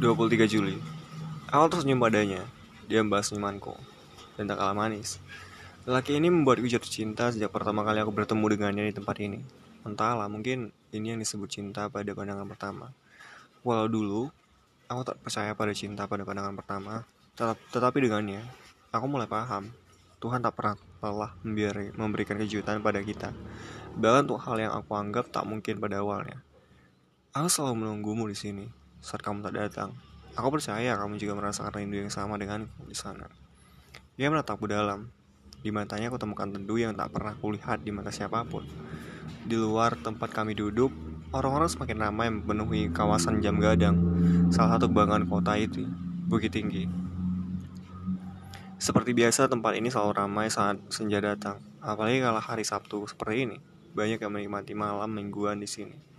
23 Juli. Awal tersenyum padanya Dia membahas senyumanku Dan tak kalah manis. Lelaki ini membuatku jatuh cinta Sejak pertama kali aku bertemu dengannya di tempat ini. Entahlah mungkin ini yang disebut cinta pada pandangan pertama. Walau dulu Aku tak percaya pada cinta pada pandangan pertama. Tetap, Tetapi dengannya Aku mulai paham. Tuhan tak pernah lelah membiari, memberikan kejutan pada kita. Bahkan untuk hal yang aku anggap tak mungkin pada awalnya. Aku selalu menunggumu di sini saat kamu tak datang. Aku percaya kamu juga merasakan rindu yang sama denganku di sana. Dia menatapku dalam. Di matanya aku temukan teduh yang tak pernah kulihat di mata siapa pun. Di luar tempat kami duduk, orang-orang semakin ramai memenuhi kawasan Jam Gadang, salah satu kebanggaan kota itu, Bukit Tinggi. Seperti biasa, tempat ini selalu ramai saat senja datang, apalagi kalau hari Sabtu seperti ini. Banyak yang menikmati malam mingguan di sini.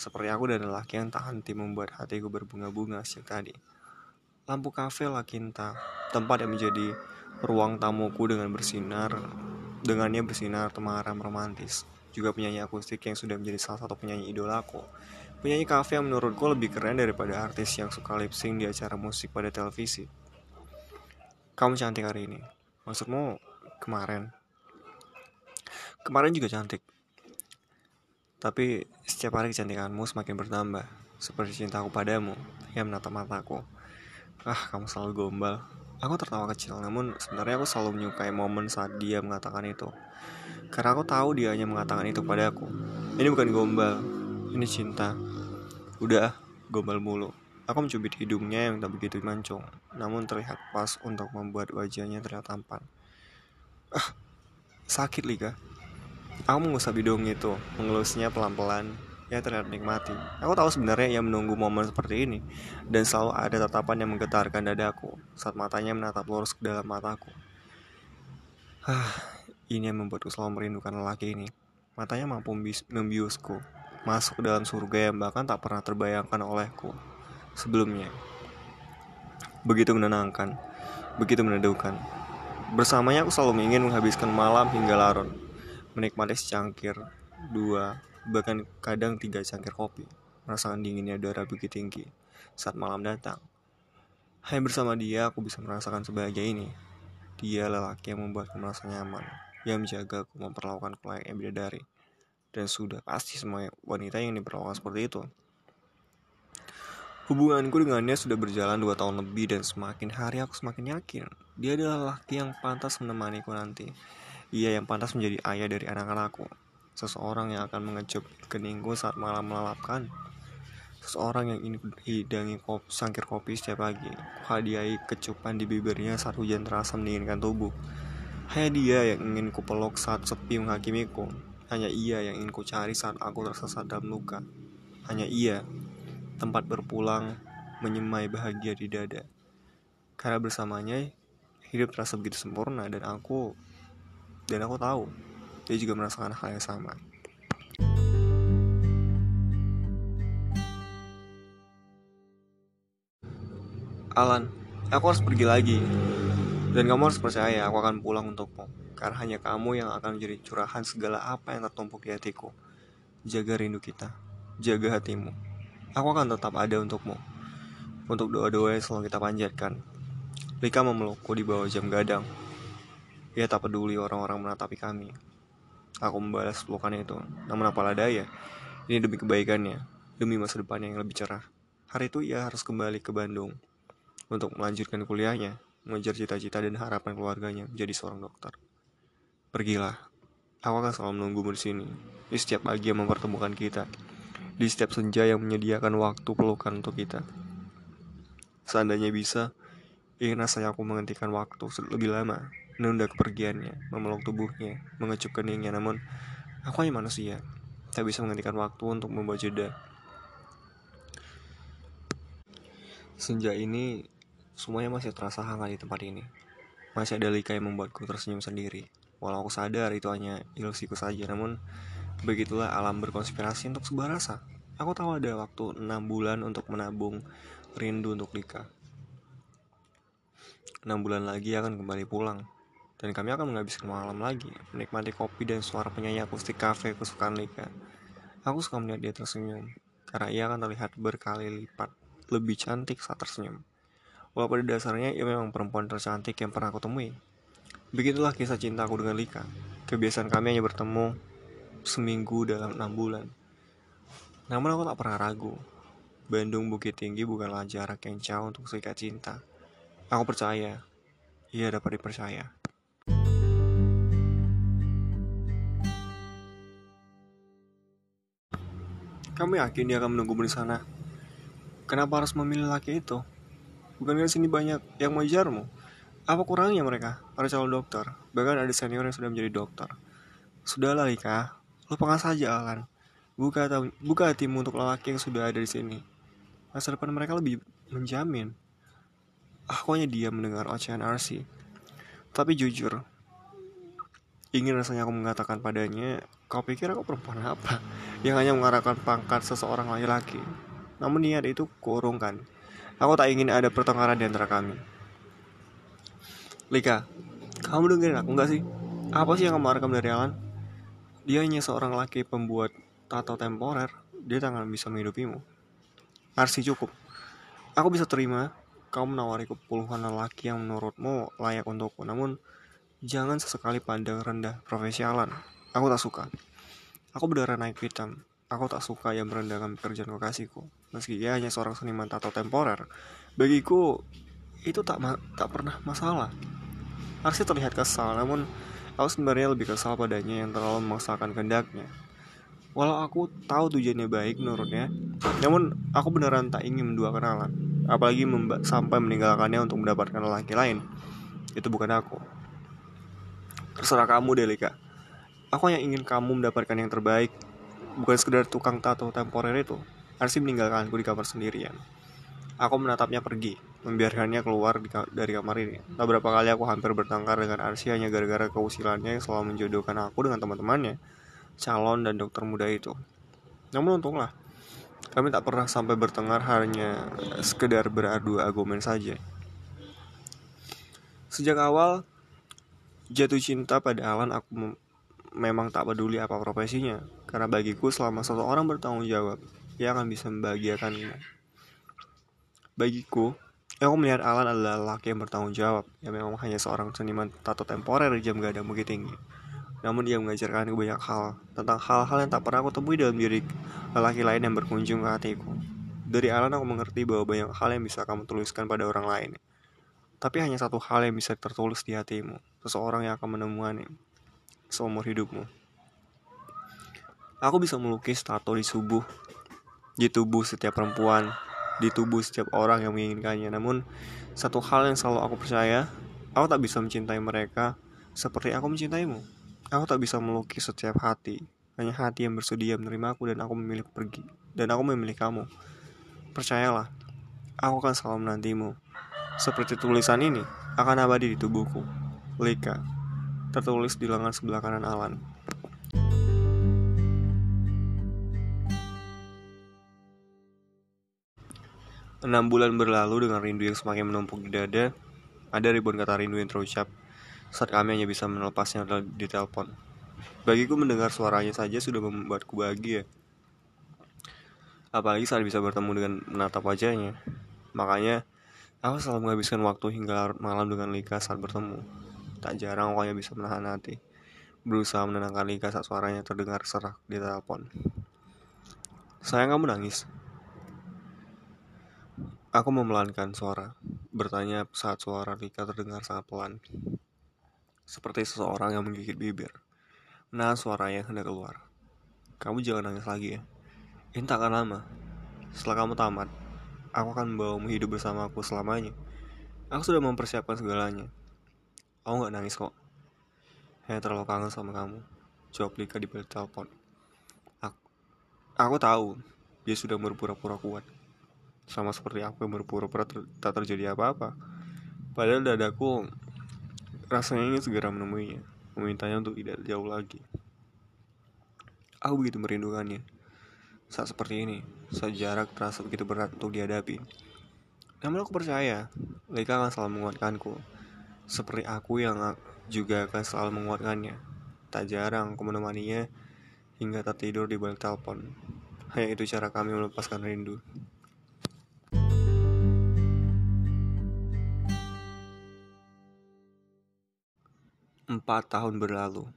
Seperti aku dan lelaki yang tak henti membuat hatiku berbunga-bunga sejak tadi. Lampu kafe La Quinta, tempat yang menjadi ruang tamuku dengan bersinar, dengannya bersinar temaram romantis. Juga penyanyi akustik yang sudah menjadi salah satu penyanyi idolaku. Penyanyi kafe yang menurutku lebih keren daripada artis yang suka lip sync di acara musik pada televisi. Kamu cantik hari ini. Maksudmu kemarin? Kemarin juga cantik. Tapi setiap hari kecantikanmu semakin bertambah, seperti cintaku padamu yang menatap mataku. Ah, kamu selalu gombal. Aku tertawa kecil, namun sebenarnya aku selalu menyukai momen saat dia mengatakan itu. Karena aku tahu dia hanya mengatakan itu padaku. Ini bukan gombal, ini cinta. Udah, gombal mulu. Aku mencubit hidungnya yang tak begitu mancung, namun terlihat pas untuk membuat wajahnya terlihat tampan. Ah, sakit Lika. Aku mengusap hidung itu, mengelusnya pelan-pelan. Ya terlihat nikmati. Aku tahu sebenarnya ia menunggu momen seperti ini, dan selalu ada tatapan yang menggetarkan dadaku saat matanya menatap lurus ke dalam mataku. Hah, ini yang membuatku selalu merindukan lelaki ini. Matanya mampu membiusku, masuk ke dalam surga yang bahkan tak pernah terbayangkan olehku sebelumnya. Begitu menenangkan, begitu meneduhkan. Bersamanya aku selalu ingin menghabiskan malam hingga larut menikmati secangkir, dua, bahkan kadang tiga cangkir kopi, merasakan dinginnya udara bukit tinggi saat malam datang. Hanya bersama dia aku bisa merasakan sebahagia ini. Dia lelaki yang membuatku merasa nyaman, yang menjaga aku memperlakukan yang bidadari. Dan sudah pasti semua wanita yang diperlakukan seperti itu. Hubunganku dengannya sudah berjalan dua tahun lebih dan semakin hari aku semakin yakin dia adalah lelaki yang pantas menemaniku nanti. Ia yang pantas menjadi ayah dari anak-anakku. Seseorang yang akan mengecup keningku saat malam melelapkan. Seseorang yang ingin hidangi kopi, sangkir kopi setiap pagi. Hadiahi kecupan di bibirnya saat hujan terasa mendinginkan tubuh. Hanya dia yang ingin kupeluk saat sepi menghakimiku. Hanya ia yang ingin ku cari saat aku tersesat dalam luka. Hanya ia, tempat berpulang, menyemai bahagia di dada. Karena bersamanya, hidup terasa begitu sempurna dan aku dan aku tahu dia juga merasakan hal yang sama. Alan, aku harus pergi lagi. Dan kamu harus percaya aku akan pulang untukmu. Karena hanya kamu yang akan menjadi curahan segala apa yang tertumpuk di hatiku. Jaga rindu kita. Jaga hatimu. Aku akan tetap ada untukmu. Untuk doa-doa yang selalu kita panjatkan. Lika memelukku di bawah jam gadang ia tak peduli orang-orang menatapi kami. Aku membalas pelukan itu. Namun apalah daya, ini demi kebaikannya, demi masa depannya yang lebih cerah. Hari itu ia harus kembali ke Bandung untuk melanjutkan kuliahnya, mengejar cita-cita dan harapan keluarganya menjadi seorang dokter. Pergilah, aku akan selalu menunggumu di sini. Di setiap pagi yang mempertemukan kita, di setiap senja yang menyediakan waktu pelukan untuk kita. Seandainya bisa, ingin rasanya aku menghentikan waktu lebih lama menunda kepergiannya, memeluk tubuhnya, mengecup keningnya. Namun, aku hanya manusia, tak bisa menghentikan waktu untuk membawa jeda. Senja ini, semuanya masih terasa hangat di tempat ini. Masih ada lika yang membuatku tersenyum sendiri. Walau aku sadar itu hanya ilusiku saja, namun begitulah alam berkonspirasi untuk sebuah rasa. Aku tahu ada waktu 6 bulan untuk menabung rindu untuk Lika. 6 bulan lagi akan kembali pulang dan kami akan menghabiskan malam lagi, menikmati kopi dan suara penyanyi akustik kafe kesukaan Lika. Aku suka melihat dia tersenyum, karena ia akan terlihat berkali lipat lebih cantik saat tersenyum. Walaupun pada dasarnya ia memang perempuan tercantik yang pernah aku temui. Begitulah kisah cinta aku dengan Lika. Kebiasaan kami hanya bertemu seminggu dalam enam bulan. Namun aku tak pernah ragu. Bandung Bukit Tinggi bukanlah jarak yang jauh untuk serikat cinta. Aku percaya, ia dapat dipercaya. Kamu yakin dia akan menunggumu di sana? Kenapa harus memilih laki itu? Bukankah di sini banyak yang mengejarmu? Apa kurangnya mereka? Para calon dokter, bahkan ada senior yang sudah menjadi dokter. Sudahlah Rika, lupakan saja Alan. Buka, buka hatimu untuk lelaki yang sudah ada di sini. Masa depan mereka lebih menjamin. Aku hanya diam mendengar ocehan RC. Tapi jujur, ingin rasanya aku mengatakan padanya, kau pikir aku perempuan apa? yang hanya mengarahkan pangkat seseorang laki-laki. Namun niat itu kurungkan. Aku tak ingin ada pertengkaran di antara kami. Lika, kamu dengerin aku nggak sih? Apa sih yang kamu harapkan dari Alan? Dia hanya seorang laki pembuat tato temporer. Dia tak akan bisa menghidupimu. Arsi cukup. Aku bisa terima kamu menawariku puluhan lelaki yang menurutmu layak untukku. Namun, jangan sesekali pandang rendah profesi Alan. Aku tak suka. Aku berdarah naik hitam. Aku tak suka yang merendahkan pekerjaan kekasihku. Meski ia hanya seorang seniman tato temporer, bagiku itu tak ma tak pernah masalah. Arsi terlihat kesal, namun aku sebenarnya lebih kesal padanya yang terlalu memaksakan kehendaknya. Walau aku tahu tujuannya baik menurutnya, namun aku beneran tak ingin mendua kenalan, apalagi sampai meninggalkannya untuk mendapatkan laki lain. Itu bukan aku. Terserah kamu, Delika. Aku hanya ingin kamu mendapatkan yang terbaik, bukan sekedar tukang tato temporer itu. Arsi meninggalkanku di kamar sendirian. Aku menatapnya pergi, membiarkannya keluar dari kamar ini. Tak berapa kali aku hampir bertengkar dengan Arsi hanya gara-gara keusilannya yang selalu menjodohkan aku dengan teman-temannya, calon dan dokter muda itu. Namun untunglah, kami tak pernah sampai bertengkar hanya sekedar beradu argumen saja. Sejak awal jatuh cinta pada Alan aku memang tak peduli apa profesinya, karena bagiku selama satu orang bertanggung jawab, ia akan bisa membahagiakanmu. Bagiku, aku melihat Alan adalah laki yang bertanggung jawab, yang memang hanya seorang seniman tato temporer jam gada bukit tinggi. Namun dia mengajarkanku banyak hal, tentang hal-hal yang tak pernah aku temui dalam diri lelaki lain yang berkunjung ke hatiku. Dari Alan aku mengerti bahwa banyak hal yang bisa kamu tuliskan pada orang lain. Tapi hanya satu hal yang bisa tertulis di hatimu, seseorang yang akan menemukannya seumur hidupmu. Aku bisa melukis tato di tubuh, di tubuh setiap perempuan, di tubuh setiap orang yang menginginkannya. Namun, satu hal yang selalu aku percaya, aku tak bisa mencintai mereka seperti aku mencintaimu. Aku tak bisa melukis setiap hati, hanya hati yang bersedia menerima aku dan aku memilih pergi, dan aku memilih kamu. Percayalah, aku akan selalu menantimu. Seperti tulisan ini akan abadi di tubuhku. Lika tertulis di lengan sebelah kanan Alan. Enam bulan berlalu dengan rindu yang semakin menumpuk di dada, ada ribuan kata rindu yang terucap saat kami hanya bisa melepasnya di telepon. Bagiku mendengar suaranya saja sudah membuatku bahagia. Apalagi saat bisa bertemu dengan menatap wajahnya. Makanya, aku selalu menghabiskan waktu hingga larut malam dengan Lika saat bertemu. Tak jarang hanya bisa menahan hati. Berusaha menenangkan Lika saat suaranya terdengar serak di telepon. Sayang kamu nangis. Aku memelankan suara, bertanya saat suara Lika terdengar sangat pelan. Seperti seseorang yang menggigit bibir. Nah, suara yang hendak keluar. Kamu jangan nangis lagi ya. Ini tak akan lama. Setelah kamu tamat, aku akan membawamu hidup bersamaku selamanya. Aku sudah mempersiapkan segalanya. Aku gak nangis kok. Hanya terlalu kangen sama kamu. Jawab Lika di balik telepon. Aku, aku tahu dia sudah berpura-pura kuat. Sama seperti aku yang berpura-pura ter tak terjadi apa-apa. Padahal dadaku rasanya ingin segera menemuinya. Memintanya untuk tidak jauh lagi. Aku begitu merindukannya. Saat seperti ini, saat jarak terasa begitu berat untuk dihadapi. Namun aku percaya, Lika akan selalu menguatkanku seperti aku yang juga akan selalu menguatkannya. Tak jarang aku menemaninya hingga tak tidur di balik telepon. Hanya itu cara kami melepaskan rindu. Empat tahun berlalu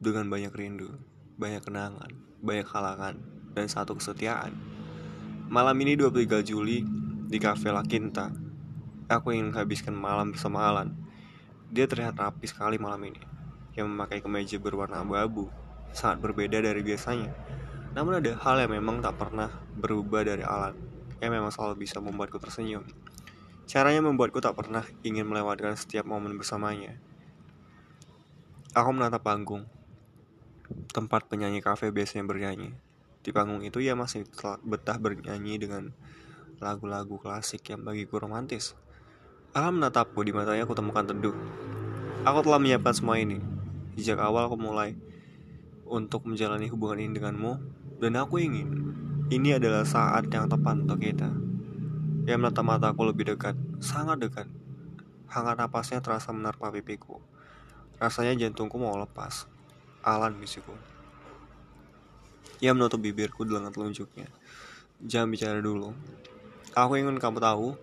dengan banyak rindu, banyak kenangan, banyak halangan, dan satu kesetiaan. Malam ini 23 Juli di Cafe La Quinta, aku ingin menghabiskan malam bersama Alan dia terlihat rapi sekali malam ini, yang memakai kemeja berwarna abu-abu, sangat berbeda dari biasanya. Namun ada hal yang memang tak pernah berubah dari Alan, yang memang selalu bisa membuatku tersenyum. Caranya membuatku tak pernah ingin melewatkan setiap momen bersamanya. Aku menatap panggung, tempat penyanyi kafe biasanya bernyanyi. Di panggung itu ia masih betah bernyanyi dengan lagu-lagu klasik yang bagiku romantis. Alam menatapku di matanya aku temukan teduh. Aku telah menyiapkan semua ini. Sejak awal aku mulai untuk menjalani hubungan ini denganmu, dan aku ingin ini adalah saat yang tepat untuk kita. Ia menatap mataku lebih dekat, sangat dekat. Hangat napasnya terasa menerpa pipiku. Rasanya jantungku mau lepas. Alan bisiku. Ia menutup bibirku dengan telunjuknya. Jangan bicara dulu. Aku ingin kamu tahu,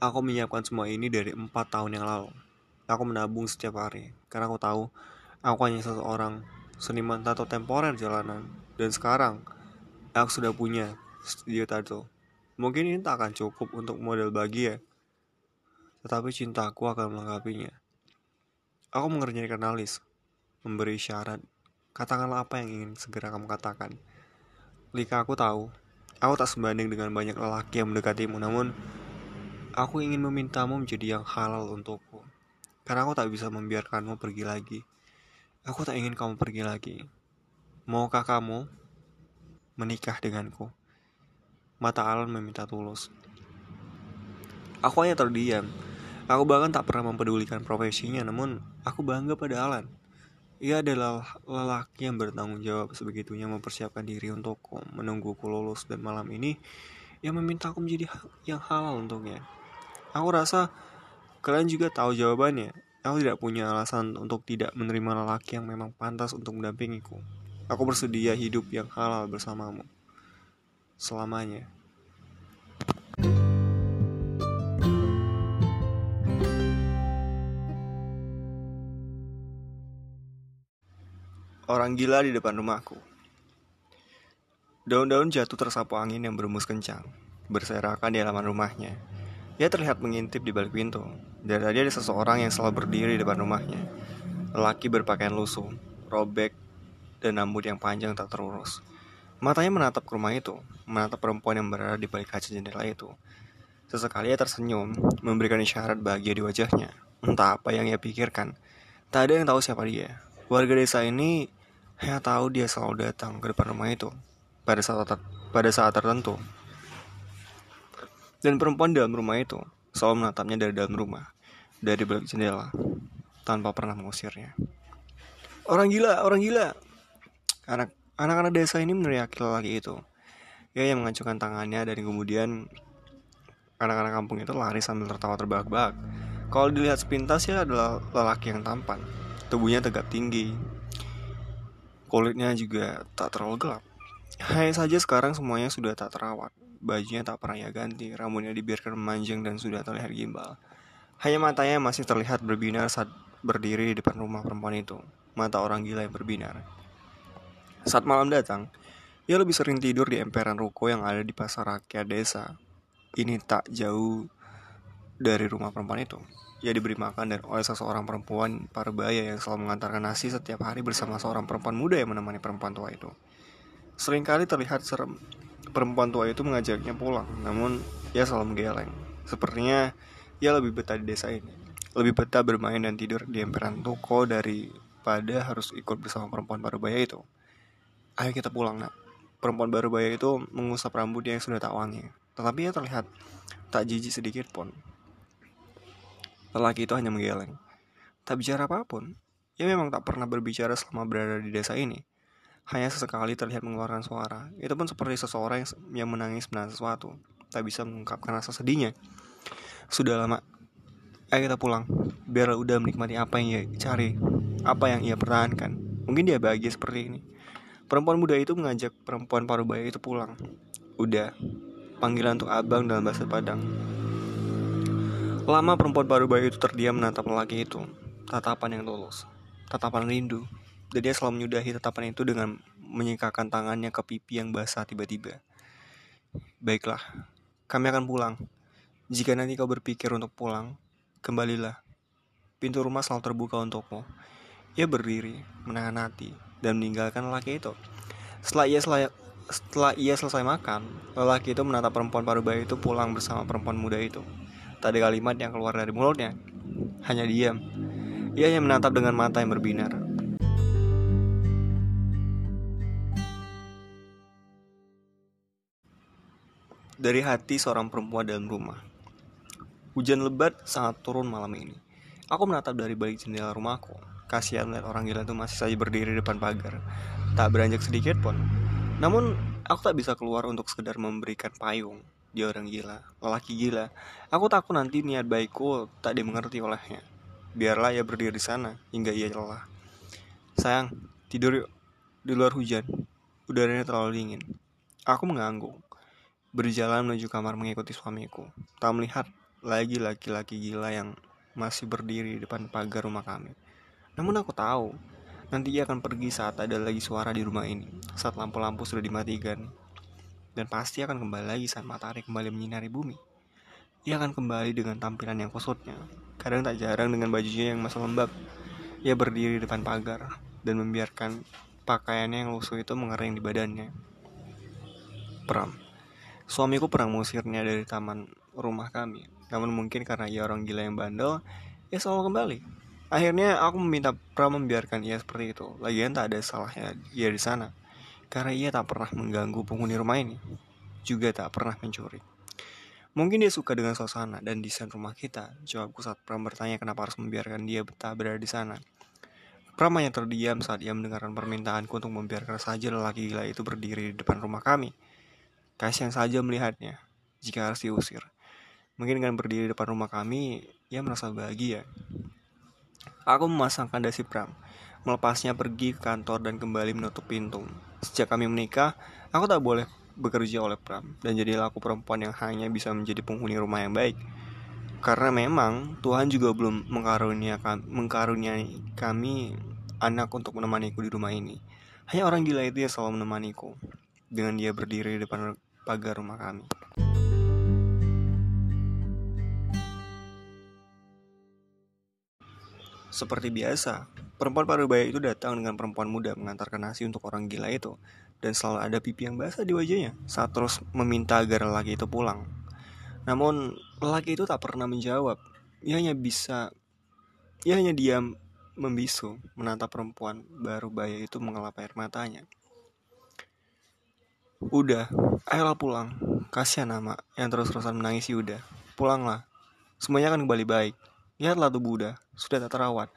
aku menyiapkan semua ini dari empat tahun yang lalu. Aku menabung setiap hari, karena aku tahu aku hanya seseorang seniman tato temporer jalanan. Dan sekarang, aku sudah punya studio tato. Mungkin ini tak akan cukup untuk model bahagia, tetapi cintaku akan melengkapinya. Aku mengerjakan analis, memberi syarat. Katakanlah apa yang ingin segera kamu katakan. Lika aku tahu, aku tak sebanding dengan banyak lelaki yang mendekatimu, namun aku ingin memintamu menjadi yang halal untukku. Karena aku tak bisa membiarkanmu pergi lagi. Aku tak ingin kamu pergi lagi. Maukah kamu menikah denganku? Mata Alan meminta tulus. Aku hanya terdiam, Aku bahkan tak pernah mempedulikan profesinya, namun aku bangga pada Alan. Ia adalah lelaki yang bertanggung jawab sebegitunya mempersiapkan diri untukku, menungguku lulus dan malam ini ia meminta aku menjadi yang halal untuknya. Aku rasa kalian juga tahu jawabannya. Aku tidak punya alasan untuk tidak menerima lelaki yang memang pantas untuk mendampingiku. Aku bersedia hidup yang halal bersamamu. Selamanya. Orang gila di depan rumahku. Daun-daun jatuh tersapu angin yang berembus kencang, berserakan di halaman rumahnya. Ia terlihat mengintip di balik pintu. Dan tadi ada seseorang yang selalu berdiri di depan rumahnya. Lelaki berpakaian lusuh, robek, dan rambut yang panjang tak terurus. Matanya menatap ke rumah itu, menatap perempuan yang berada di balik kaca jendela itu. Sesekali ia tersenyum, memberikan isyarat bahagia di wajahnya. Entah apa yang ia pikirkan. Tak ada yang tahu siapa dia. Warga desa ini hanya tahu dia selalu datang ke depan rumah itu pada saat pada saat tertentu. Dan perempuan dalam rumah itu selalu menatapnya dari dalam rumah, dari balik jendela, tanpa pernah mengusirnya. Orang gila, orang gila. Anak anak-anak desa ini meneriaki lelaki itu. Ia yang mengacungkan tangannya dan kemudian anak-anak kampung itu lari sambil tertawa terbahak-bahak. Kalau dilihat sepintas ya adalah lelaki yang tampan. Tubuhnya tegap tinggi, Kulitnya juga tak terlalu gelap. Hanya saja sekarang semuanya sudah tak terawat. Bajunya tak pernah ia ganti, rambutnya dibiarkan memanjang dan sudah terlihat gimbal. Hanya matanya masih terlihat berbinar saat berdiri di depan rumah perempuan itu. Mata orang gila yang berbinar. Saat malam datang, ia lebih sering tidur di emperan ruko yang ada di pasar rakyat desa. Ini tak jauh dari rumah perempuan itu. Ia diberi makan dan oleh seseorang perempuan parubaya yang selalu mengantarkan nasi setiap hari bersama seorang perempuan muda yang menemani perempuan tua itu. Seringkali terlihat serem. Perempuan tua itu mengajaknya pulang, namun ia selalu menggeleng. Sepertinya ia lebih betah di desa ini. Lebih betah bermain dan tidur di emperan toko daripada harus ikut bersama perempuan parubaya itu. Ayo kita pulang nak. Perempuan parubaya itu mengusap rambutnya yang sudah tak wangi. Tetapi ia terlihat tak jijik sedikit pun. Lelaki itu hanya menggeleng. Tak bicara apa pun. Ia memang tak pernah berbicara selama berada di desa ini. Hanya sesekali terlihat mengeluarkan suara. Itu pun seperti seseorang yang menangis menahan sesuatu. Tak bisa mengungkapkan rasa sedihnya. Sudah lama. Ayo kita pulang. Biar udah menikmati apa yang ia cari. Apa yang ia pertahankan. Mungkin dia bahagia seperti ini. Perempuan muda itu mengajak perempuan parubaya itu pulang. Udah. Panggilan untuk abang dalam bahasa Padang. Lama perempuan baru bayi itu terdiam menatap lelaki itu, tatapan yang tulus. tatapan rindu. Dan dia selalu menyudahi tatapan itu dengan menyingkapkan tangannya ke pipi yang basah tiba-tiba. Baiklah, kami akan pulang. Jika nanti kau berpikir untuk pulang, kembalilah. Pintu rumah selalu terbuka untukmu. Ia berdiri, menahan hati, dan meninggalkan lelaki itu. Setelah ia selesai, setelah ia selesai makan, lelaki itu menatap perempuan parubaya itu pulang bersama perempuan muda itu. Tak ada kalimat yang keluar dari mulutnya, hanya diam. Ia hanya menatap dengan mata yang berbinar. Dari hati seorang perempuan dalam rumah. Hujan lebat sangat turun malam ini. Aku menatap dari balik jendela rumahku. Kasihan melihat orang gila itu masih saja berdiri di depan pagar. Tak beranjak sedikit pun. Namun, aku tak bisa keluar untuk sekedar memberikan payung. Dia orang gila, lelaki gila. Aku takut nanti niat baikku tak dimengerti olehnya. Biarlah ia berdiri di sana hingga ia lelah. Sayang, tidur yuk. Di luar hujan. Udaranya terlalu dingin. Aku mengangguk berjalan menuju kamar mengikuti suamiku. Tak melihat lagi laki-laki gila yang masih berdiri di depan pagar rumah kami. Namun aku tahu, nanti ia akan pergi saat ada lagi suara di rumah ini, saat lampu-lampu sudah dimatikan. Dan pasti akan kembali lagi saat matahari kembali menyinari bumi. Ia akan kembali dengan tampilan yang kusutnya, kadang tak jarang dengan bajunya yang masih lembab. Ia berdiri di depan pagar dan membiarkan pakaiannya yang lusuh itu mengering di badannya. Pram. Suamiku pernah mengusirnya dari taman rumah kami. Namun mungkin karena ia orang gila yang bandel, ia selalu kembali. Akhirnya aku meminta Pram membiarkan ia seperti itu. Lagian tak ada salahnya ia di sana. Karena ia tak pernah mengganggu penghuni rumah ini. Juga tak pernah mencuri. Mungkin dia suka dengan suasana dan desain rumah kita. Jawabku saat Pram bertanya kenapa harus membiarkan dia betah berada di sana. Pram hanya terdiam saat ia mendengarkan permintaanku untuk membiarkan saja lelaki gila itu berdiri di depan rumah kami. Kasihan saja melihatnya jika harus diusir. Mungkin dengan berdiri di depan rumah kami, ia merasa bahagia. Aku memasangkan dasi pram, melepasnya pergi ke kantor dan kembali menutup pintu. Sejak kami menikah, aku tak boleh bekerja oleh Pram dan jadilah aku perempuan yang hanya bisa menjadi penghuni rumah yang baik. Karena memang Tuhan juga belum mengkaruniakan mengkaruniai kami anak untuk menemaniku di rumah ini. Hanya orang gila itu yang selalu menemaniku. Dengan dia berdiri di depan pagar rumah kami. Seperti biasa, perempuan parubaya itu datang dengan perempuan muda mengantarkan nasi untuk orang gila itu. Dan selalu ada pipi yang basah di wajahnya saat terus meminta agar lelaki itu pulang. Namun, lelaki itu tak pernah menjawab. Ia hanya bisa... Ia hanya diam membisu menatap perempuan baru baya itu mengelap air matanya. Udah, ayolah pulang. Kasihan nama yang terus-terusan menangis udah. Pulanglah. Semuanya akan kembali baik. Lihatlah tubuh udah, sudah tak terawat.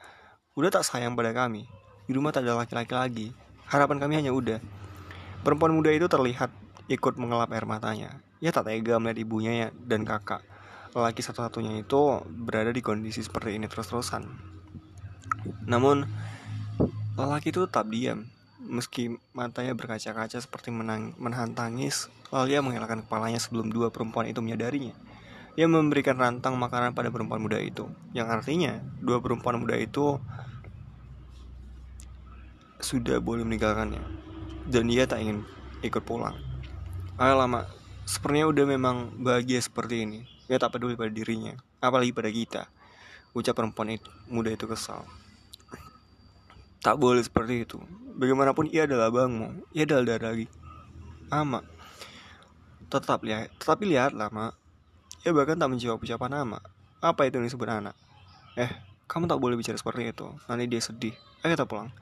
Udah tak sayang pada kami. Di rumah tak ada laki-laki lagi. Harapan kami hanya udah. Perempuan muda itu terlihat ikut mengelap air matanya. Ia tak tega melihat ibunya dan kakak. Lelaki satu-satunya itu berada di kondisi seperti ini terus-terusan. Namun, lelaki itu tetap diam Meski matanya berkaca-kaca seperti menang, menahan tangis, lalu ia mengelakkan kepalanya sebelum dua perempuan itu menyadarinya. Ia memberikan rantang makanan pada perempuan muda itu, yang artinya dua perempuan muda itu sudah boleh meninggalkannya, dan ia tak ingin ikut pulang. Ayo lama, sepertinya udah memang bahagia seperti ini. Ia tak peduli pada dirinya, apalagi pada kita. Ucap perempuan itu, muda itu kesal. Tak boleh seperti itu. Bagaimanapun ia adalah bangmu, ia adalah darah lagi. Ama. Tetap lihat, tetapi lihatlah, Mak. Ia bahkan tak menjawab ucapan nama. Apa itu yang disebut anak? Eh, kamu tak boleh bicara seperti itu. Nanti dia sedih. Ayo kita pulang.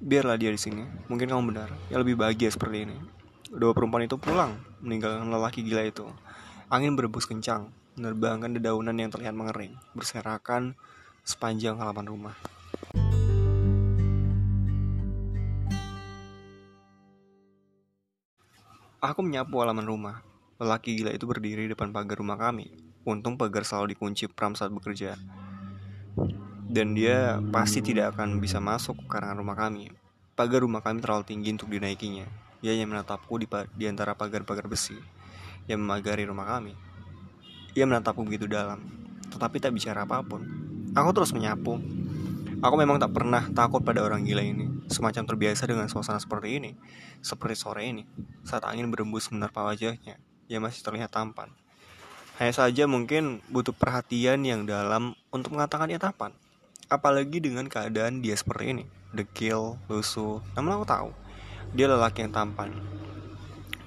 Biarlah dia di sini. Mungkin kamu benar. Ya lebih bahagia seperti ini. Dua perempuan itu pulang, meninggalkan lelaki gila itu. Angin berebus kencang, menerbangkan dedaunan yang terlihat mengering, berserakan sepanjang halaman rumah. Aku menyapu halaman rumah. Lelaki gila itu berdiri di depan pagar rumah kami. Untung pagar selalu dikunci Pram saat bekerja. Dan dia pasti tidak akan bisa masuk ke karangan rumah kami. Pagar rumah kami terlalu tinggi untuk dinaikinya. Dia hanya menatapku di, di antara pagar-pagar besi yang memagari rumah kami. Ia menatapku begitu dalam, tetapi tak bicara apa pun. Aku terus menyapu. Aku memang tak pernah takut pada orang gila ini, semacam terbiasa dengan suasana seperti ini. Seperti sore ini, saat angin berembus menerpa wajahnya, ia masih terlihat tampan. Hanya saja mungkin butuh perhatian yang dalam untuk mengatakan ia tampan. Apalagi dengan keadaan dia seperti ini, dekil, lusuh. Namun aku tahu, dia lelaki yang tampan.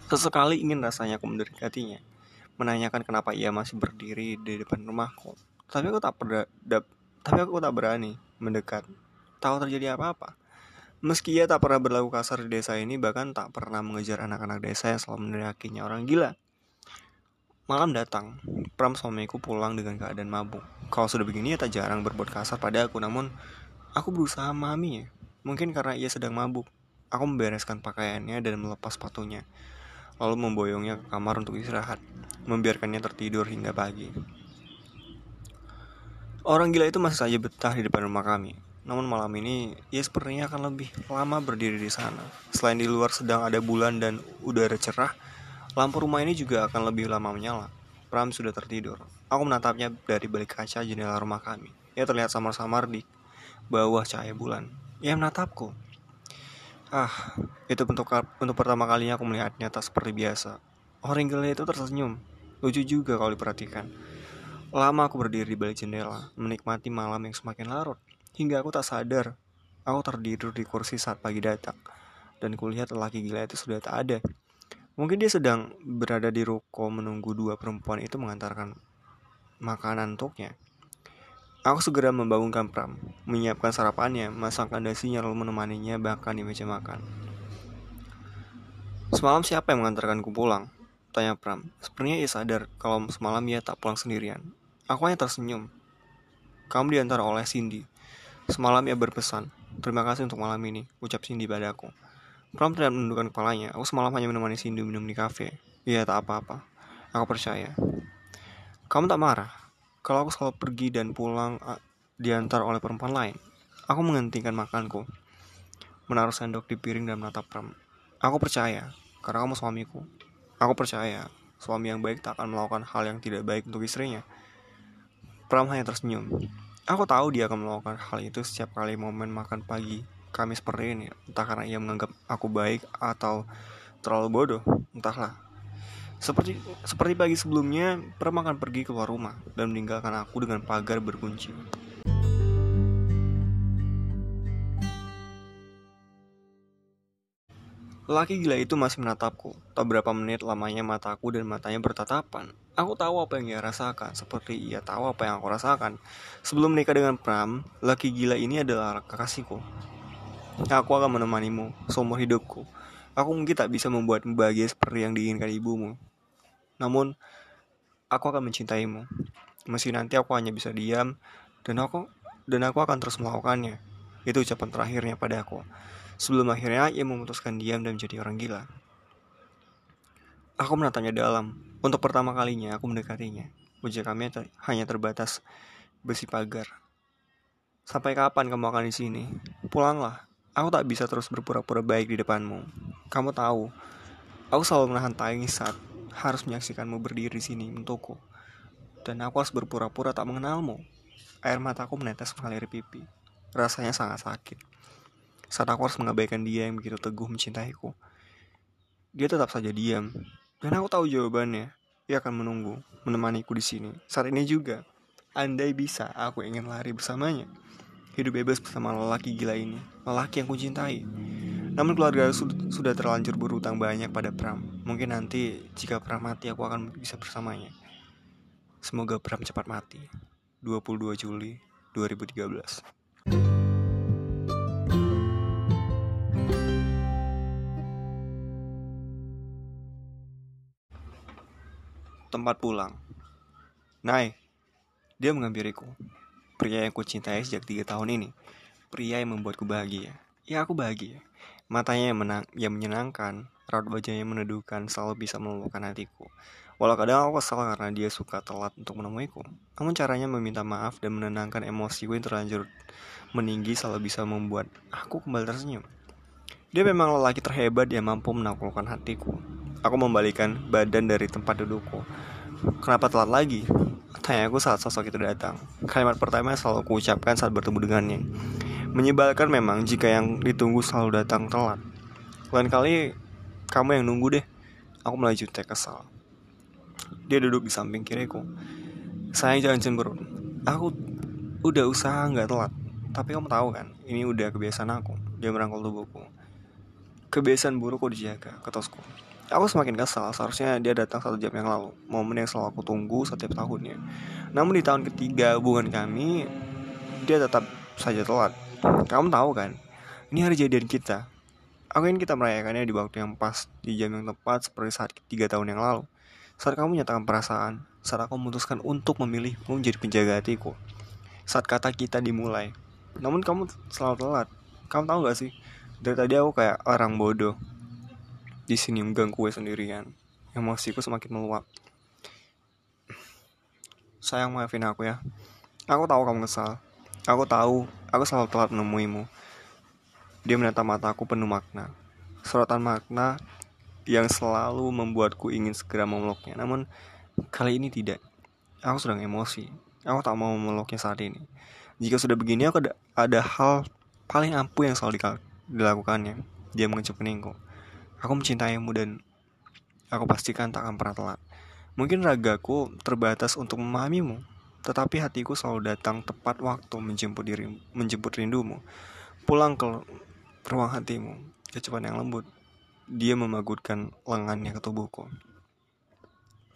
Sesekali ingin rasanya aku mendekatinya, menanyakan kenapa ia masih berdiri di depan rumahku. Tapi aku tak pernah, tapi aku tak berani mendekat. Tahu terjadi apa-apa. Meski ia tak pernah berlaku kasar di desa ini, bahkan tak pernah mengejar anak-anak desa yang selalu meneriakinya orang gila. Malam datang, Pram suamiku pulang dengan keadaan mabuk. Kalau sudah begini, ia tak jarang berbuat kasar pada aku, namun aku berusaha memahaminya. Mungkin karena ia sedang mabuk. Aku membereskan pakaiannya dan melepas sepatunya, lalu memboyongnya ke kamar untuk istirahat, membiarkannya tertidur hingga pagi. Orang gila itu masih saja betah di depan rumah kami. Namun malam ini, ia sepertinya akan lebih lama berdiri di sana. Selain di luar sedang ada bulan dan udara cerah, lampu rumah ini juga akan lebih lama menyala. Pram sudah tertidur. Aku menatapnya dari balik kaca jendela rumah kami. Ia terlihat samar-samar di bawah cahaya bulan. Ia menatapku. Ah, itu untuk untuk pertama kalinya aku melihatnya tak seperti biasa. Orang gila itu tersenyum. Lucu juga kalau diperhatikan. Lama aku berdiri di balik jendela, menikmati malam yang semakin larut. Hingga aku tak sadar, aku tertidur di kursi saat pagi datang. Dan kulihat lelaki gila itu sudah tak ada. Mungkin dia sedang berada di ruko menunggu dua perempuan itu mengantarkan makanan untuknya. Aku segera membangunkan Pram, menyiapkan sarapannya, masakkan dasinya lalu menemaninya bahkan di meja makan. Semalam siapa yang mengantarkanku pulang? Tanya Pram. Sepertinya ia sadar kalau semalam ia tak pulang sendirian. Aku hanya tersenyum. Kamu diantar oleh Cindy. Semalam ia berpesan, terima kasih untuk malam ini, ucap Cindy padaku. Pram tidak menundukkan kepalanya. Aku semalam hanya menemani Cindy minum di kafe. Iya, tak apa-apa. Aku percaya. Kamu tak marah? Kalau aku selalu pergi dan pulang diantar oleh perempuan lain. Aku menghentikan makanku. Menaruh sendok di piring dan menatap Pram. Aku percaya, karena kamu suamiku. Aku percaya, suami yang baik tak akan melakukan hal yang tidak baik untuk istrinya. Pram hanya tersenyum. Aku tahu dia akan melakukan hal itu setiap kali momen makan pagi kami seperti ini. Entah karena ia menganggap aku baik atau terlalu bodoh, entahlah. Seperti seperti pagi sebelumnya, Pram akan pergi keluar rumah dan meninggalkan aku dengan pagar berkunci. Lelaki gila itu masih menatapku. Tak berapa menit lamanya mataku dan matanya bertatapan. Aku tahu apa yang ia rasakan, seperti ia tahu apa yang aku rasakan. Sebelum menikah dengan Pram, lelaki gila ini adalah kekasihku. Aku akan menemanimu seumur hidupku. Aku mungkin tak bisa membuatmu bahagia seperti yang diinginkan ibumu. Namun, aku akan mencintaimu. Meski nanti aku hanya bisa diam, dan aku dan aku akan terus melakukannya. Itu ucapan terakhirnya padaku. Sebelum akhirnya ia memutuskan diam dan menjadi orang gila. Aku menatanya dalam. Untuk pertama kalinya aku mendekatinya. Wajah kami ter hanya terbatas besi pagar. Sampai kapan kamu akan di sini? Pulanglah. Aku tak bisa terus berpura-pura baik di depanmu. Kamu tahu, aku selalu menahan tangis saat harus menyaksikanmu berdiri di sini untukku. Dan aku harus berpura-pura tak mengenalmu. Air mataku menetes mengalir pipi. Rasanya sangat sakit saat aku harus mengabaikan dia yang begitu teguh mencintaiku. Dia tetap saja diam, dan aku tahu jawabannya. Ia akan menunggu, menemaniku di sini. Saat ini juga, andai bisa, aku ingin lari bersamanya. Hidup bebas bersama lelaki gila ini, lelaki yang kucintai. Namun keluarga sudah terlanjur berutang banyak pada Pram. Mungkin nanti jika Pram mati aku akan bisa bersamanya. Semoga Pram cepat mati. 22 Juli 2013. Tempat pulang. Nai, dia menghampiriku. Pria yang kucintai sejak tiga tahun ini. Pria yang membuatku bahagia. Ya aku bahagia. Matanya yang, menang, yang menyenangkan, raut wajahnya meneduhkan, selalu bisa meluluhkan hatiku. Walau kadang aku kesal karena dia suka telat untuk menemuiku. Namun caranya meminta maaf dan menenangkan emosiku yang terlanjur meninggi selalu bisa membuat aku kembali tersenyum. Dia memang lelaki terhebat yang mampu menaklukkan hatiku. Aku membalikan badan dari tempat dudukku. Kenapa telat lagi? Tanya aku saat sosok itu datang. Kalimat pertama yang selalu aku ucapkan saat bertemu dengannya. Menyebalkan memang jika yang ditunggu selalu datang telat. Lain kali kamu yang nunggu deh. Aku mulai jutek kesal. Dia duduk di samping kiriku. Sayang jangan cemberut. Aku udah usaha nggak telat. Tapi kamu tahu kan, ini udah kebiasaan aku. Dia merangkul tubuhku. Kebiasaan buruk dijaga, ketosku. Aku semakin kesal, seharusnya dia datang satu jam yang lalu. Momen yang selalu aku tunggu setiap tahunnya. Namun di tahun ketiga hubungan kami Dia tetap saja telat. Kamu tahu kan, ini hari jadian kita. Aku ingin kita merayakannya di waktu yang pas Di jam yang tepat seperti saat tiga tahun yang lalu. Saat kamu menyatakan perasaan Saat aku memutuskan untuk memilihmu menjadi penjaga hatiku. Saat kata kita dimulai. Namun kamu selalu telat. Kamu tahu gak sih? Dari tadi aku kayak orang bodoh di sini mengganggu gue sendirian. Emosiku semakin meluap. Sayang maafin aku ya. Aku tahu kamu kesal. Aku tahu, aku selalu telat menemuimu. Dia menatap mataku penuh makna. Sorotan makna yang selalu membuatku ingin segera memeluknya. Namun kali ini tidak. Aku sedang emosi. Aku tak mau memeluknya saat ini. Jika sudah begini, aku ada, ada hal paling ampuh yang selalu dilakukannya. Dia mengecup keningku. Aku mencintaimu dan aku pastikan tak akan pernah telat. Mungkin ragaku terbatas untuk memahamimu, tetapi hatiku selalu datang tepat waktu menjemput diri, menjemput rindumu. Pulang ke ruang hatimu, kecepatan yang lembut. Dia memagutkan lengannya ke tubuhku.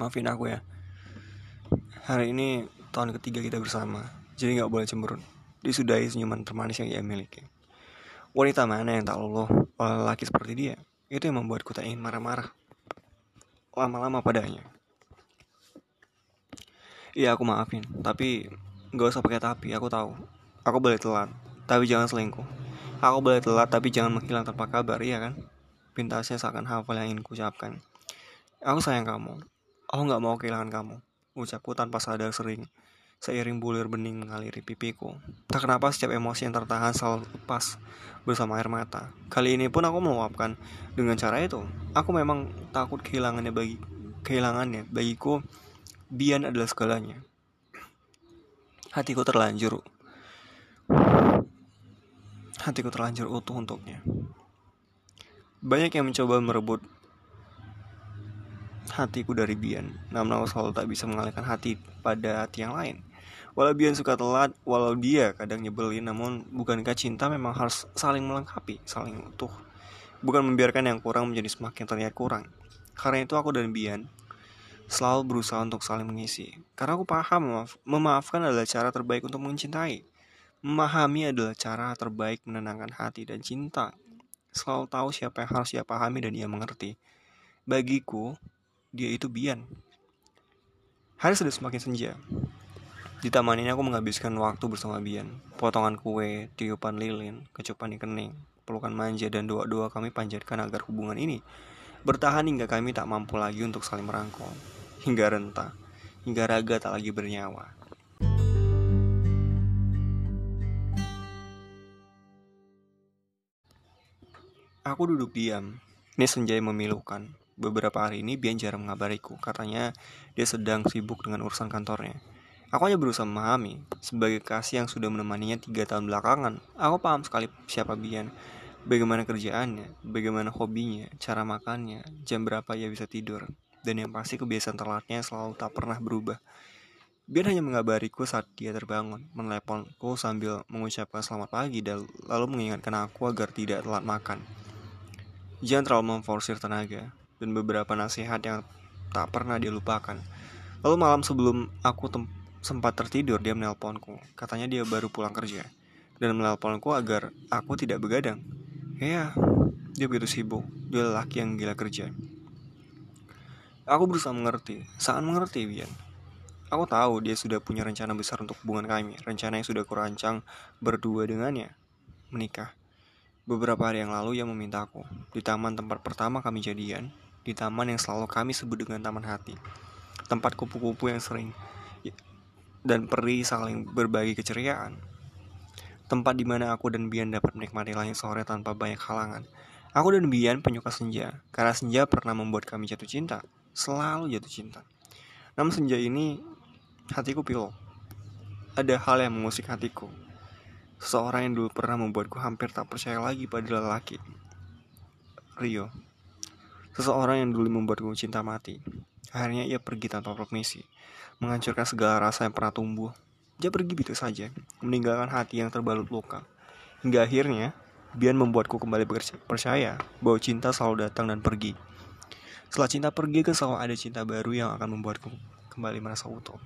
Maafin aku ya. Hari ini tahun ketiga kita bersama, jadi gak boleh cemberut. Disudahi senyuman termanis yang ia miliki. Wanita mana yang tak luluh oleh laki seperti dia? Itu yang membuatku tak ingin marah-marah lama-lama padanya. Iya aku maafin, tapi gak usah pakai tapi, aku tahu. Aku boleh telat, tapi jangan selingkuh. Aku boleh telat, tapi jangan menghilang tanpa kabar, iya kan? Pintasnya seakan hafal yang ingin kucapkan. Aku sayang kamu. Aku gak mau kehilangan kamu. Ucapku tanpa sadar sering. Seiring bulir bening mengaliri pipiku. Tak kenapa setiap emosi yang tertahan selalu lepas bersama air mata. Kali ini pun aku meluapkan dengan cara itu. Aku memang takut kehilangannya bagi kehilangannya. Bagiku, Bian adalah segalanya. Hatiku terlanjur. Hatiku terlanjur utuh untuknya. Banyak yang mencoba merebut hatiku dari Bian, namun aku selalu tak bisa mengalihkan hati pada hati yang lain. Walau Bian suka telat, walau dia kadang nyebelin, namun bukankah cinta memang harus saling melengkapi, saling utuh. Bukan membiarkan yang kurang menjadi semakin terlihat kurang. Karena itu aku dan Bian selalu berusaha untuk saling mengisi. Karena aku paham memaaf memaafkan adalah cara terbaik untuk mencintai. Memahami adalah cara terbaik menenangkan hati dan cinta. Selalu tahu siapa yang harus ia pahami dan ia mengerti. Bagiku, dia itu Bian. Hari sudah semakin senja. Di taman ini aku menghabiskan waktu bersama Bian. Potongan kue, tiupan lilin, kecupan di kening, pelukan manja dan doa-doa kami panjatkan agar hubungan ini bertahan hingga kami tak mampu lagi untuk saling merangkul. Hingga rentah, hingga raga tak lagi bernyawa. Aku duduk diam. Ini senja memilukan. Beberapa hari ini Bian jarang mengabariku. Katanya dia sedang sibuk dengan urusan kantornya. Aku hanya berusaha memahami. Sebagai kasih yang sudah menemaninya tiga tahun belakangan, aku paham sekali siapa Bian. Bagaimana kerjaannya, bagaimana hobinya, cara makannya, jam berapa ia bisa tidur. Dan yang pasti kebiasaan telatnya selalu tak pernah berubah. Bian hanya mengabariku saat dia terbangun, meneleponku sambil mengucapkan selamat pagi dan lalu mengingatkan aku agar tidak telat makan. Jangan terlalu memforsir tenaga, dan beberapa nasihat yang tak pernah dia lupakan. Lalu malam sebelum aku sempat tertidur, dia menelponku. Katanya dia baru pulang kerja dan menelponku agar aku tidak begadang. Ya, dia begitu sibuk. Dia lelaki yang gila kerja. Aku berusaha mengerti, sangat mengerti Bian. Aku tahu dia sudah punya rencana besar untuk hubungan kami, rencana yang sudah kurancang berdua dengannya, menikah. Beberapa hari yang lalu ia memintaku, di taman tempat pertama kami jadian, di taman yang selalu kami sebut dengan taman hati. Tempat kupu-kupu yang sering dan peri saling berbagi keceriaan. Tempat di mana aku dan Bian dapat menikmati langit sore tanpa banyak halangan. Aku dan Bian penyuka senja, karena senja pernah membuat kami jatuh cinta, selalu jatuh cinta. Namun senja ini Hatiku pilu. Ada hal yang mengusik hatiku. Seseorang yang dulu pernah membuatku hampir tak percaya lagi pada lelaki. Rio. Seseorang yang dulu membuatku cinta mati. Akhirnya ia pergi tanpa permisi, menghancurkan segala rasa yang pernah tumbuh. Dia pergi begitu saja, meninggalkan hati yang terbalut luka. Hingga akhirnya, Bian membuatku kembali percaya bahwa cinta selalu datang dan pergi. Setelah cinta pergi, kan selalu ada cinta baru yang akan membuatku kembali merasa utuh.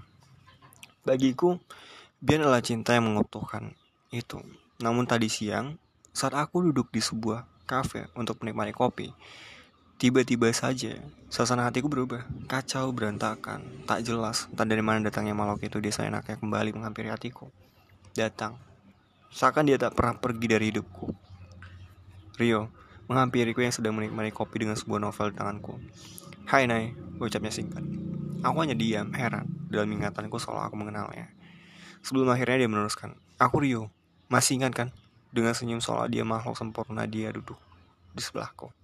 Bagiku, Bian adalah cinta yang mengutuhkan itu. Namun tadi siang, saat aku duduk di sebuah kafe untuk menikmati kopi, Tiba-tiba saja, suasana hatiku berubah. Kacau, berantakan, tak jelas. Entah dari mana datangnya makhluk itu, dia enaknya kembali menghampiri hatiku. Datang. Seakan dia tak pernah pergi dari hidupku. Rio, menghampiriku yang sedang menikmati kopi dengan sebuah novel di tanganku. Hai Nai, ucapnya singkat. Aku hanya diam, heran, dalam ingatanku soal aku mengenalnya. Sebelum akhirnya dia meneruskan, Aku Rio, masih ingat kan? Dengan senyum soal dia makhluk sempurna dia duduk di sebelahku.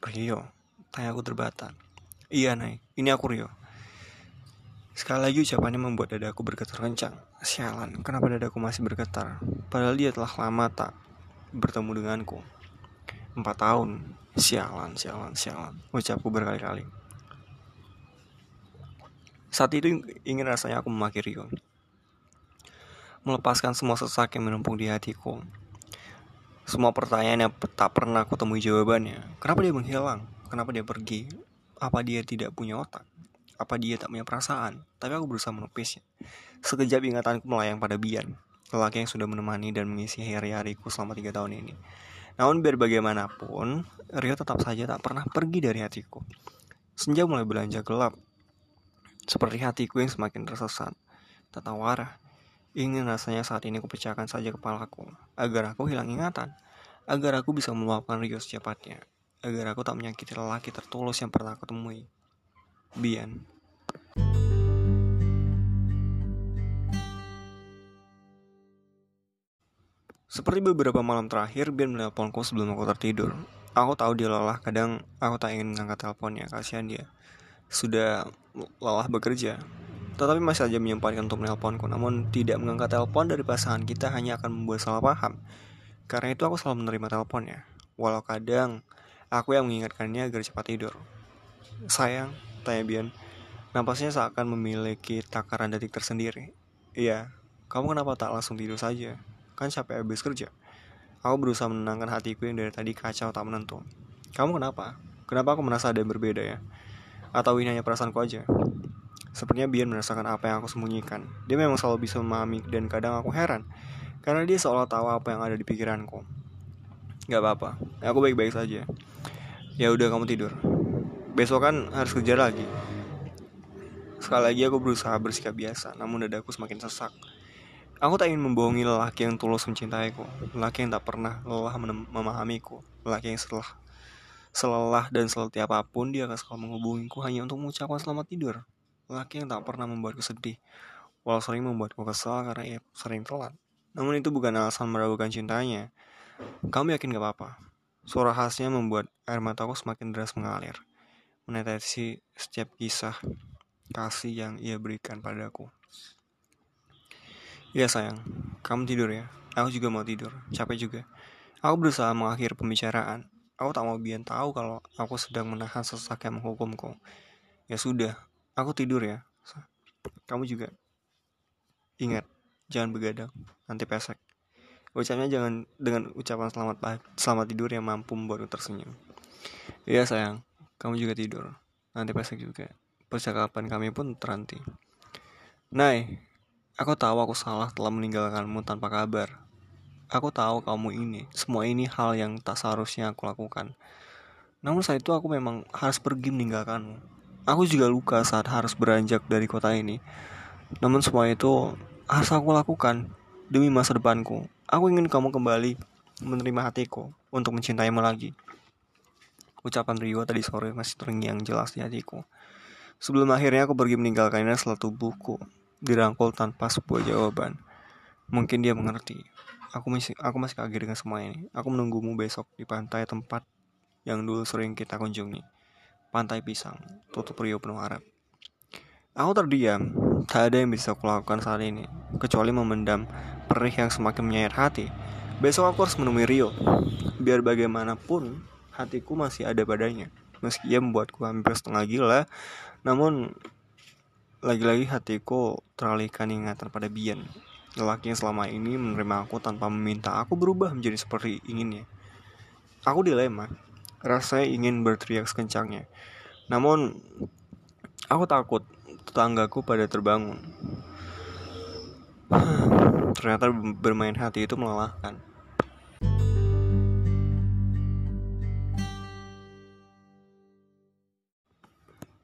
Rio, tanya aku terbata. Iya, Nay, ini aku Rio. Sekali lagi ucapannya membuat dadaku bergetar kencang. Sialan, kenapa dadaku masih bergetar? Padahal dia telah lama tak bertemu denganku. Empat tahun. Sialan, sialan, sialan. Ucapku berkali-kali. Saat itu ingin rasanya aku memaki Rio. Melepaskan semua sesak yang menumpuk di hatiku semua pertanyaan yang tak pernah aku temui jawabannya. Kenapa dia menghilang? Kenapa dia pergi? Apa dia tidak punya otak? Apa dia tak punya perasaan? Tapi aku berusaha menepisnya. Sekejap ingatanku melayang pada Bian, lelaki yang sudah menemani dan mengisi hari-hariku selama tiga tahun ini. Namun biar bagaimanapun, Rio tetap saja tak pernah pergi dari hatiku. Senja mulai belanja gelap, seperti hatiku yang semakin tersesat, tak tahu arah. Ingin rasanya saat ini kupecahkan saja kepalaku, agar aku hilang ingatan, agar aku bisa meluapkan Rio secepatnya, agar aku tak menyakiti lelaki tertulus yang pernah aku temui. Bian. Seperti beberapa malam terakhir, Bian menelponku sebelum aku tertidur. Aku tahu dia lelah, kadang aku tak ingin mengangkat teleponnya, kasihan dia. Sudah lelah bekerja, tetapi masih saja menyempatkan untuk menelponku. Namun tidak mengangkat telepon dari pasangan kita hanya akan membuat salah paham. Karena itu aku selalu menerima teleponnya. Walau kadang aku yang mengingatkannya agar cepat tidur. Sayang, tanya Bian. Nampaknya seakan memiliki takaran detik tersendiri. Iya, kamu kenapa tak langsung tidur saja? Kan capek habis kerja. Aku berusaha menenangkan hatiku yang dari tadi kacau tak menentu. Kamu kenapa? Kenapa aku merasa ada yang berbeda ya? Atau ini hanya perasaanku aja? Sepertinya Bian merasakan apa yang aku sembunyikan. Dia memang selalu bisa memahami dan kadang aku heran. Karena dia seolah tahu apa yang ada di pikiranku. Gak apa-apa, aku baik-baik saja. Ya udah kamu tidur. Besok kan harus kerja lagi. Sekali lagi aku berusaha bersikap biasa, namun dadaku semakin sesak. Aku tak ingin membohongi lelaki yang tulus mencintaiku, lelaki yang tak pernah lelah memahamiku, lelaki yang setelah selelah dan seletih apa pun dia akan selalu menghubungiku hanya untuk mengucapkan selamat tidur. Laki yang tak pernah membuatku sedih, walau sering membuatku kesal karena ia sering telat. Namun itu bukan alasan meragukan cintanya. Kamu yakin gak apa-apa? Suara khasnya membuat air mataku semakin deras mengalir, menetesi setiap kisah kasih yang ia berikan padaku. Iya sayang, kamu tidur ya. Aku juga mau tidur, capek juga. Aku berusaha mengakhiri pembicaraan. Aku tak mau biar tahu kalau aku sedang menahan sesak yang menghukumku. Ya sudah, Aku tidur ya. Kamu juga. Ingat, jangan begadang, nanti pesek. Ucapnya jangan dengan ucapan selamat selamat tidur yang mampu membuatku tersenyum. Iya sayang, kamu juga tidur. Nanti pesek juga. Percakapan kami pun terhenti. Nay, aku tahu aku salah telah meninggalkanmu tanpa kabar. Aku tahu kamu ini, semua ini hal yang tak seharusnya aku lakukan. Namun saat itu aku memang harus pergi meninggalkanmu. Aku juga luka saat harus beranjak dari kota ini. Namun semua itu harus aku lakukan demi masa depanku. Aku ingin kamu kembali menerima hatiku untuk mencintaimu lagi. Ucapan Rio tadi sore masih terngiang jelas di hatiku. Sebelum akhirnya aku pergi meninggalkannya setelah tubuhku dirangkul tanpa sebuah jawaban. Mungkin dia mengerti. Aku masih aku masih kaget dengan semua ini. Aku menunggumu besok di pantai tempat yang dulu sering kita kunjungi. Pantai Pisang, tutup Rio penuh harap. Aku terdiam, tak ada yang bisa kulakukan saat ini, kecuali memendam perih yang semakin menyayat hati. Besok aku harus menemui Rio. Biar bagaimanapun, hatiku masih ada padanya. Meski ia membuatku hampir setengah gila, namun lagi-lagi hatiku teralihkan ingatan pada Bian. Lelaki yang selama ini menerima aku tanpa meminta aku berubah menjadi seperti inginnya. Aku dilema, rasanya ingin berteriak sekencangnya. Namun, aku takut tetanggaku pada terbangun. Ternyata bermain hati itu melelahkan.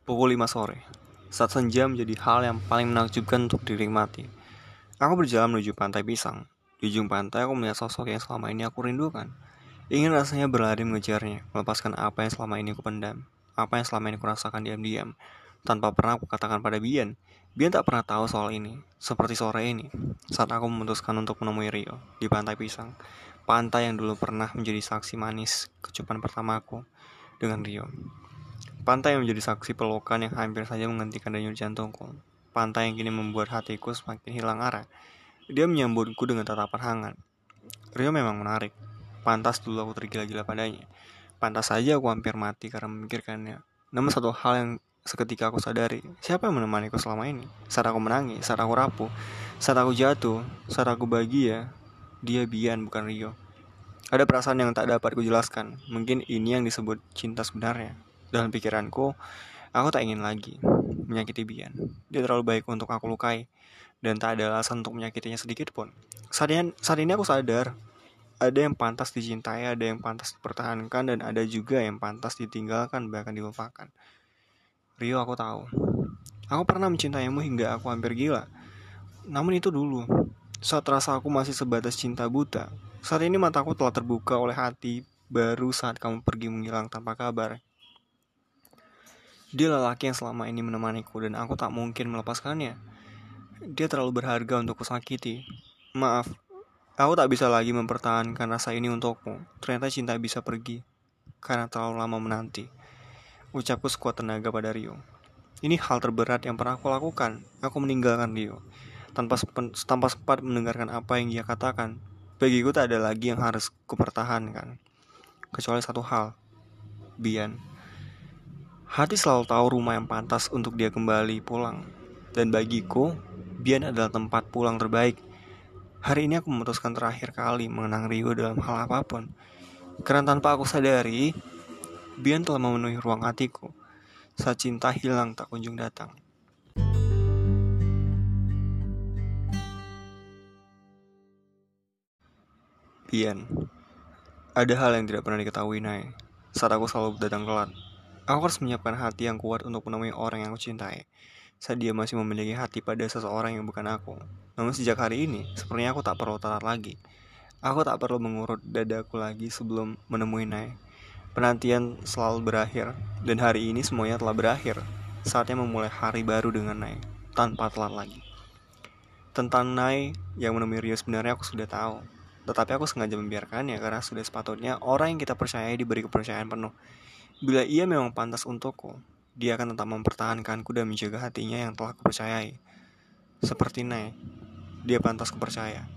Pukul 5 sore, saat senja menjadi hal yang paling menakjubkan untuk dinikmati. Aku berjalan menuju pantai pisang. Di ujung pantai aku melihat sosok yang selama ini aku rindukan. Ingin rasanya berlari mengejarnya, melepaskan apa yang selama ini aku pendam, apa yang selama ini aku rasakan diam-diam, tanpa pernah aku katakan pada Bian. Bian tak pernah tahu soal ini. Seperti sore ini, saat aku memutuskan untuk menemui Rio di pantai pisang. Pantai yang dulu pernah menjadi saksi manis kecupan pertamaku dengan Rio. Pantai yang menjadi saksi pelukan yang hampir saja menghentikan denyut jantungku. Pantai yang kini membuat hatiku semakin hilang arah. Dia menyambutku dengan tatapan hangat. Rio memang menarik. Pantas dulu aku tergila-gila padanya. Pantas saja aku hampir mati karena memikirkannya. Namun satu hal yang seketika aku sadari, siapa yang menemaniku selama ini? Saat aku menangis, saat aku rapuh, saat aku jatuh, saat aku bahagia, dia Bian bukan Rio. Ada perasaan yang tak dapat kujelaskan. Mungkin ini yang disebut cinta sebenarnya. Dalam pikiranku, aku tak ingin lagi menyakiti Bian. Dia terlalu baik untuk aku lukai, dan tak ada alasan untuk menyakitinya sedikit pun. Saat ini, saat ini aku sadar, ada yang pantas dicintai, ada yang pantas dipertahankan, dan ada juga yang pantas ditinggalkan bahkan dilupakan. Rio aku tahu. Aku pernah mencintaimu hingga aku hampir gila. Namun itu dulu, saat rasa aku masih sebatas cinta buta. Saat ini mataku telah terbuka oleh hati baru saat kamu pergi menghilang tanpa kabar. Dia lelaki yang selama ini menemaniku dan aku tak mungkin melepaskannya. Dia terlalu berharga untuk kusakiti. Maaf, aku tak bisa lagi mempertahankan rasa ini untukmu. Ternyata cinta bisa pergi karena terlalu lama menanti. Ucapku sekuat tenaga pada Rio. Ini hal terberat yang pernah aku lakukan. Aku meninggalkan Rio tanpa tanpa sempat mendengarkan apa yang dia katakan. Bagiku tak ada lagi yang harus kupertahankan. Kecuali satu hal. Bian. Hati selalu tahu rumah yang pantas untuk dia kembali pulang. Dan bagiku, Bian adalah tempat pulang terbaik. Hari ini aku memutuskan terakhir kali mengenang Rio dalam hal apa pun. Karena tanpa aku sadari, Bian telah memenuhi ruang hatiku. Saat cinta hilang tak kunjung datang. Bian, ada hal yang tidak pernah diketahui Nai. Saat aku selalu datang telat, Aku harus menyiapkan hati yang kuat untuk menemui orang yang aku cintai. Saat dia masih memiliki hati pada seseorang yang bukan aku. Namun sejak hari ini, sepertinya aku tak perlu telat lagi. Aku tak perlu mengurut dadaku lagi sebelum menemui Nai. Penantian selalu berakhir, dan hari ini semuanya telah berakhir. Saatnya memulai hari baru dengan Nai, tanpa telat lagi. Tentang Nai yang menemui Rio sebenarnya aku sudah tahu. Tetapi aku sengaja membiarkannya karena sudah sepatutnya orang yang kita percayai diberi kepercayaan penuh. Bila ia memang pantas untukku, dia akan tetap mempertahankanku dan menjaga hatinya yang telah kupercayai. Seperti Nay, dia pantas kupercaya.